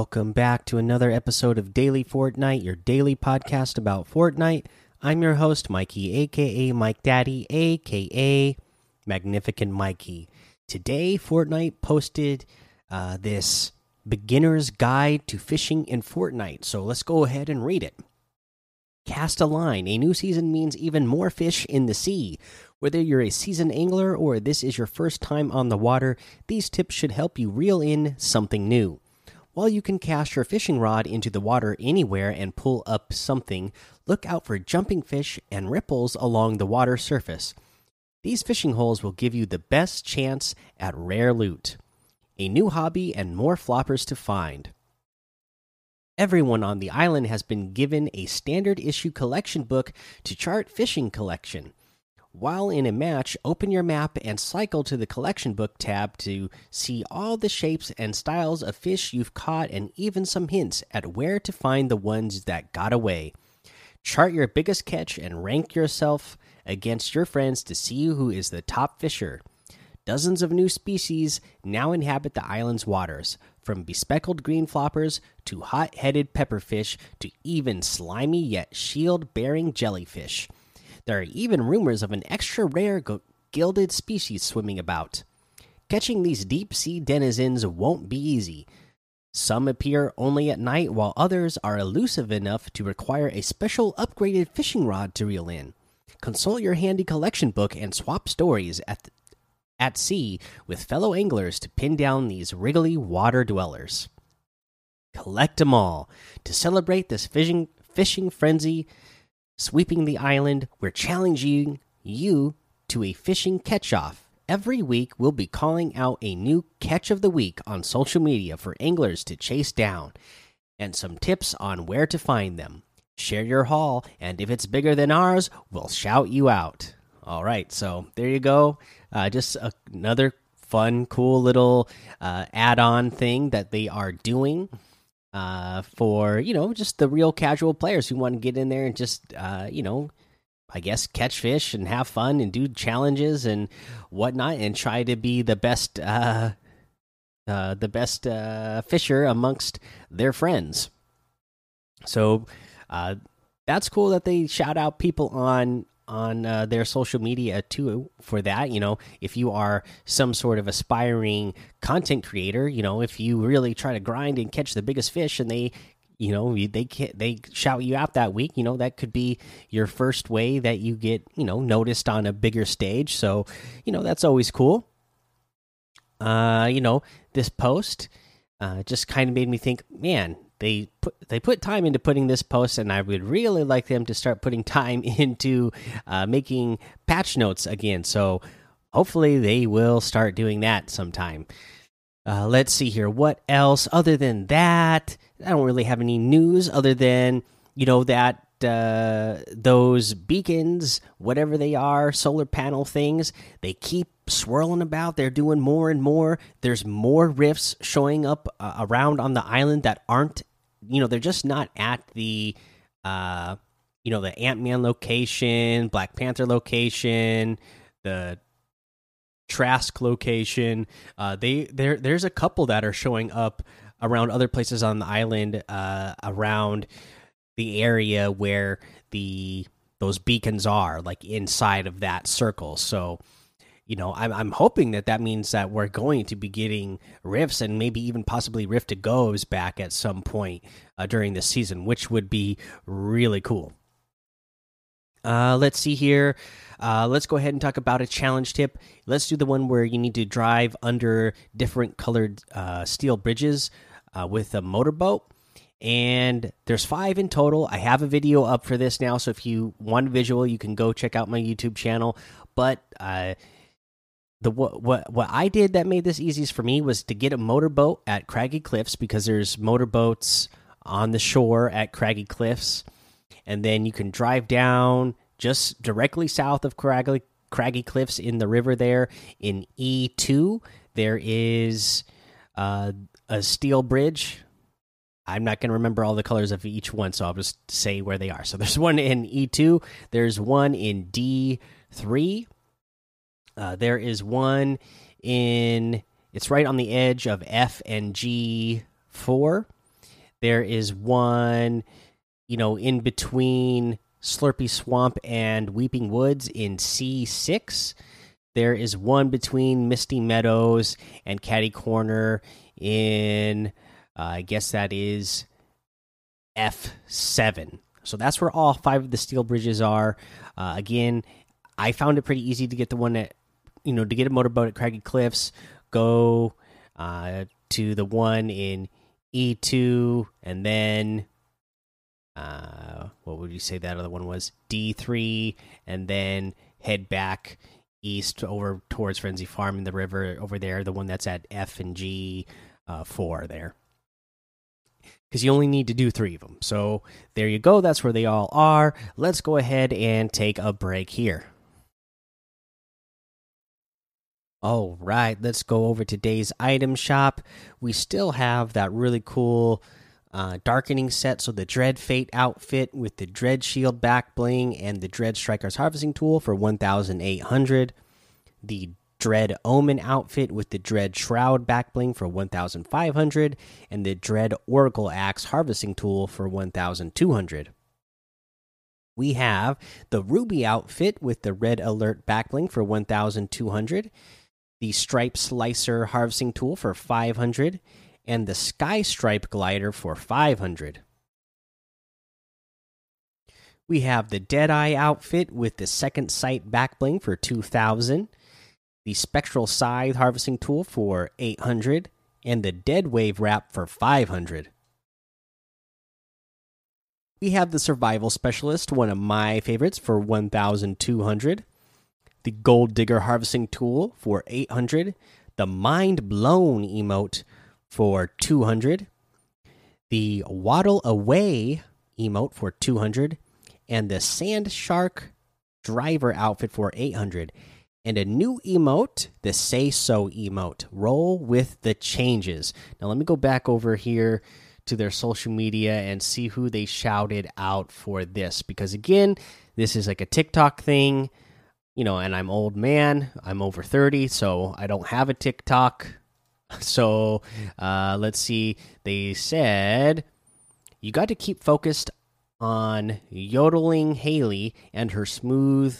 Welcome back to another episode of Daily Fortnite, your daily podcast about Fortnite. I'm your host, Mikey, aka Mike Daddy, aka Magnificent Mikey. Today, Fortnite posted uh, this beginner's guide to fishing in Fortnite. So let's go ahead and read it. Cast a line. A new season means even more fish in the sea. Whether you're a seasoned angler or this is your first time on the water, these tips should help you reel in something new. While you can cast your fishing rod into the water anywhere and pull up something, look out for jumping fish and ripples along the water surface. These fishing holes will give you the best chance at rare loot, a new hobby, and more floppers to find. Everyone on the island has been given a standard issue collection book to chart fishing collection. While in a match, open your map and cycle to the collection book tab to see all the shapes and styles of fish you've caught and even some hints at where to find the ones that got away. Chart your biggest catch and rank yourself against your friends to see who is the top fisher. Dozens of new species now inhabit the island's waters, from bespeckled green floppers to hot headed pepperfish to even slimy yet shield bearing jellyfish. There are even rumors of an extra rare gilded species swimming about. Catching these deep sea denizens won't be easy. Some appear only at night, while others are elusive enough to require a special upgraded fishing rod to reel in. Consult your handy collection book and swap stories at, at sea with fellow anglers to pin down these wriggly water dwellers. Collect them all. To celebrate this fishing, fishing frenzy, sweeping the island, we're challenging you to a fishing catch off. Every week, we'll be calling out a new catch of the week on social media for anglers to chase down and some tips on where to find them. Share your haul, and if it's bigger than ours, we'll shout you out. All right, so there you go. Uh, just a, another fun, cool little uh, add on thing that they are doing uh, for you know just the real casual players who want to get in there and just uh, you know I guess catch fish and have fun and do challenges and whatnot and try to be the best uh, uh, the best uh, fisher amongst their friends. So uh, that's cool that they shout out people on on uh, their social media too for that you know if you are some sort of aspiring content creator you know if you really try to grind and catch the biggest fish and they you know they they shout you out that week you know that could be your first way that you get you know noticed on a bigger stage. So you know that's always cool. Uh you know this post uh just kind of made me think man they put they put time into putting this post, and I would really like them to start putting time into uh, making patch notes again. So hopefully they will start doing that sometime. Uh, let's see here. What else? Other than that, I don't really have any news other than you know that uh, those beacons, whatever they are, solar panel things, they keep swirling about. They're doing more and more. There's more rifts showing up uh, around on the island that aren't you know they're just not at the uh you know the ant-man location black panther location the trask location. Uh they there there's a couple that are showing up around other places on the island uh around the area where the those beacons are like inside of that circle. So you know, I'm, I'm hoping that that means that we're going to be getting rifts and maybe even possibly rift to goes back at some point uh, during the season, which would be really cool. Uh, let's see here. Uh, let's go ahead and talk about a challenge tip. Let's do the one where you need to drive under different colored uh, steel bridges uh, with a motorboat. And there's five in total. I have a video up for this now, so if you want visual, you can go check out my YouTube channel. But uh, the what what what I did that made this easiest for me was to get a motorboat at Craggy Cliffs because there's motorboats on the shore at Craggy Cliffs, and then you can drive down just directly south of Craggy Craggy Cliffs in the river there in E two. There is uh, a steel bridge. I'm not going to remember all the colors of each one, so I'll just say where they are. So there's one in E2, there's one in D3, uh, there is one in it's right on the edge of F and G four, There is one, you know, in between Slurpy Swamp and Weeping Woods in C6. There is one between Misty Meadows and Catty Corner in, uh, I guess that is F7. So that's where all five of the steel bridges are. Uh, again, I found it pretty easy to get the one that, you know, to get a motorboat at Craggy Cliffs. Go uh, to the one in E2, and then uh, what would you say that other one was? D3, and then head back east over towards Frenzy Farm in the river over there, the one that's at F and G uh, 4 there. Because you only need to do three of them. So there you go. That's where they all are. Let's go ahead and take a break here. All right, let's go over today's item shop. We still have that really cool uh, darkening set. So the Dread Fate outfit with the Dread Shield back bling and the Dread Striker's harvesting tool for 1,800. The Dread Omen outfit with the Dread Shroud back bling for 1,500. And the Dread Oracle Axe harvesting tool for 1,200. We have the Ruby outfit with the Red Alert back bling for 1,200 the Stripe Slicer harvesting tool for 500, and the Sky Stripe glider for 500. We have the Deadeye outfit with the Second Sight backbling for 2000, the Spectral Scythe harvesting tool for 800, and the Dead Wave wrap for 500. We have the Survival Specialist, one of my favorites, for 1200 the Gold Digger Harvesting Tool for 800, the Mind Blown emote for 200, the Waddle Away emote for 200, and the Sand Shark Driver outfit for 800. And a new emote, the Say So emote. Roll with the changes. Now, let me go back over here to their social media and see who they shouted out for this. Because, again, this is like a TikTok thing you know, and I'm old man. I'm over 30, so I don't have a TikTok. So uh, let's see. They said you got to keep focused on yodeling Haley and her smooth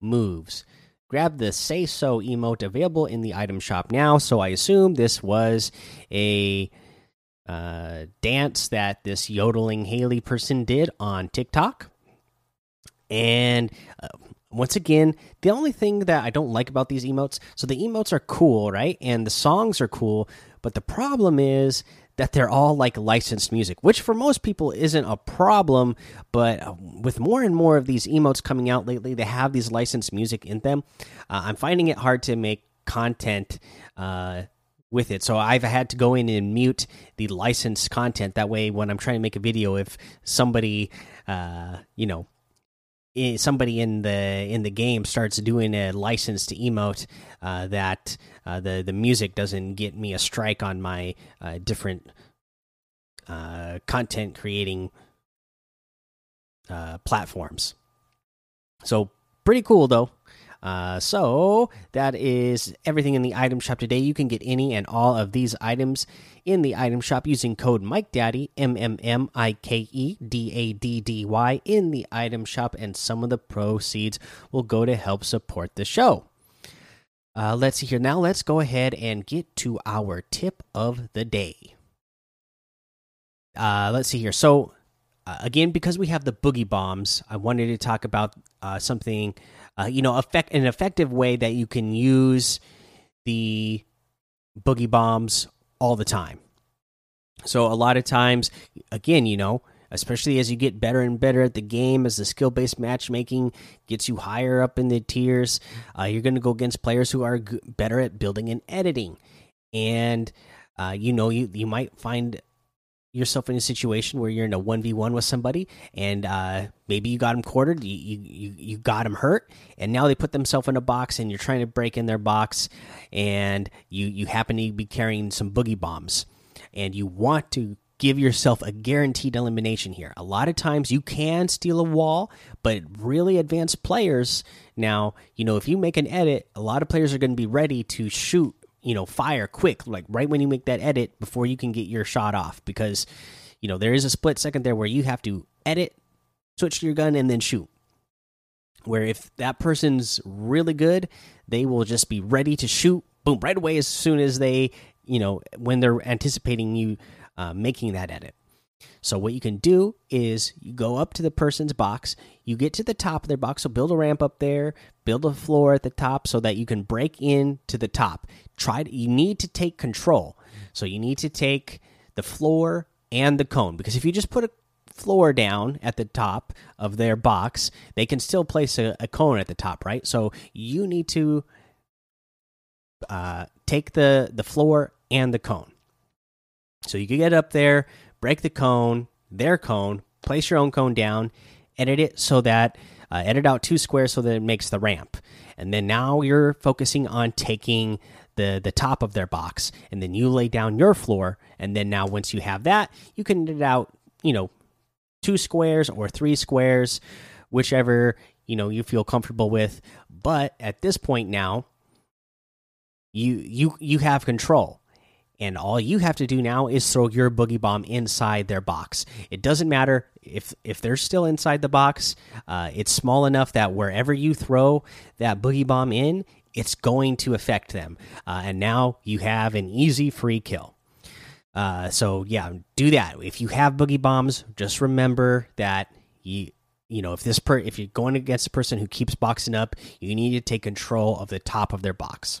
moves. Grab the Say So emote available in the item shop now. So I assume this was a uh, dance that this yodeling Haley person did on TikTok. And uh, once again, the only thing that I don't like about these emotes, so the emotes are cool, right? And the songs are cool, but the problem is that they're all like licensed music, which for most people isn't a problem. But uh, with more and more of these emotes coming out lately, they have these licensed music in them. Uh, I'm finding it hard to make content uh, with it. So I've had to go in and mute the licensed content. That way, when I'm trying to make a video, if somebody, uh, you know, somebody in the in the game starts doing a licensed emote uh, that uh, the the music doesn't get me a strike on my uh, different uh, content creating uh, platforms. So pretty cool though. Uh, so that is everything in the item shop today. You can get any and all of these items in the item shop using code Mike Daddy M M M I K E D A D D Y in the item shop, and some of the proceeds will go to help support the show. Uh, let's see here now. Let's go ahead and get to our tip of the day. Uh, let's see here. So uh, again, because we have the boogie bombs, I wanted to talk about uh, something uh, you know, effect an effective way that you can use the boogie bombs all the time. So a lot of times, again, you know, especially as you get better and better at the game, as the skill based matchmaking gets you higher up in the tiers, uh, you're going to go against players who are better at building and editing, and uh, you know, you you might find yourself in a situation where you're in a 1v1 with somebody and uh, maybe you got them quartered you, you you got them hurt and now they put themselves in a box and you're trying to break in their box and you you happen to be carrying some boogie bombs and you want to give yourself a guaranteed elimination here. A lot of times you can steal a wall but really advanced players now you know if you make an edit a lot of players are going to be ready to shoot you know fire quick like right when you make that edit before you can get your shot off because you know, there is a split second there where you have to edit, switch to your gun, and then shoot. Where if that person's really good, they will just be ready to shoot, boom, right away as soon as they, you know, when they're anticipating you uh, making that edit. So what you can do is you go up to the person's box, you get to the top of their box, so build a ramp up there, build a floor at the top so that you can break in to the top. Try to, you need to take control. So you need to take the floor and the cone because if you just put a floor down at the top of their box, they can still place a, a cone at the top, right? So you need to uh, take the the floor and the cone. So you can get up there, break the cone, their cone, place your own cone down, edit it so that uh, edit out two squares so that it makes the ramp. And then now you're focusing on taking the the top of their box, and then you lay down your floor. And then now once you have that, you can edit out you know two squares or three squares, whichever you know you feel comfortable with. But at this point now, you you you have control and all you have to do now is throw your boogie bomb inside their box. It doesn't matter if if they're still inside the box. Uh, it's small enough that wherever you throw that boogie bomb in, it's going to affect them. Uh, and now you have an easy free kill. Uh, so yeah, do that. If you have boogie bombs, just remember that you you know if this per if you're going against a person who keeps boxing up, you need to take control of the top of their box.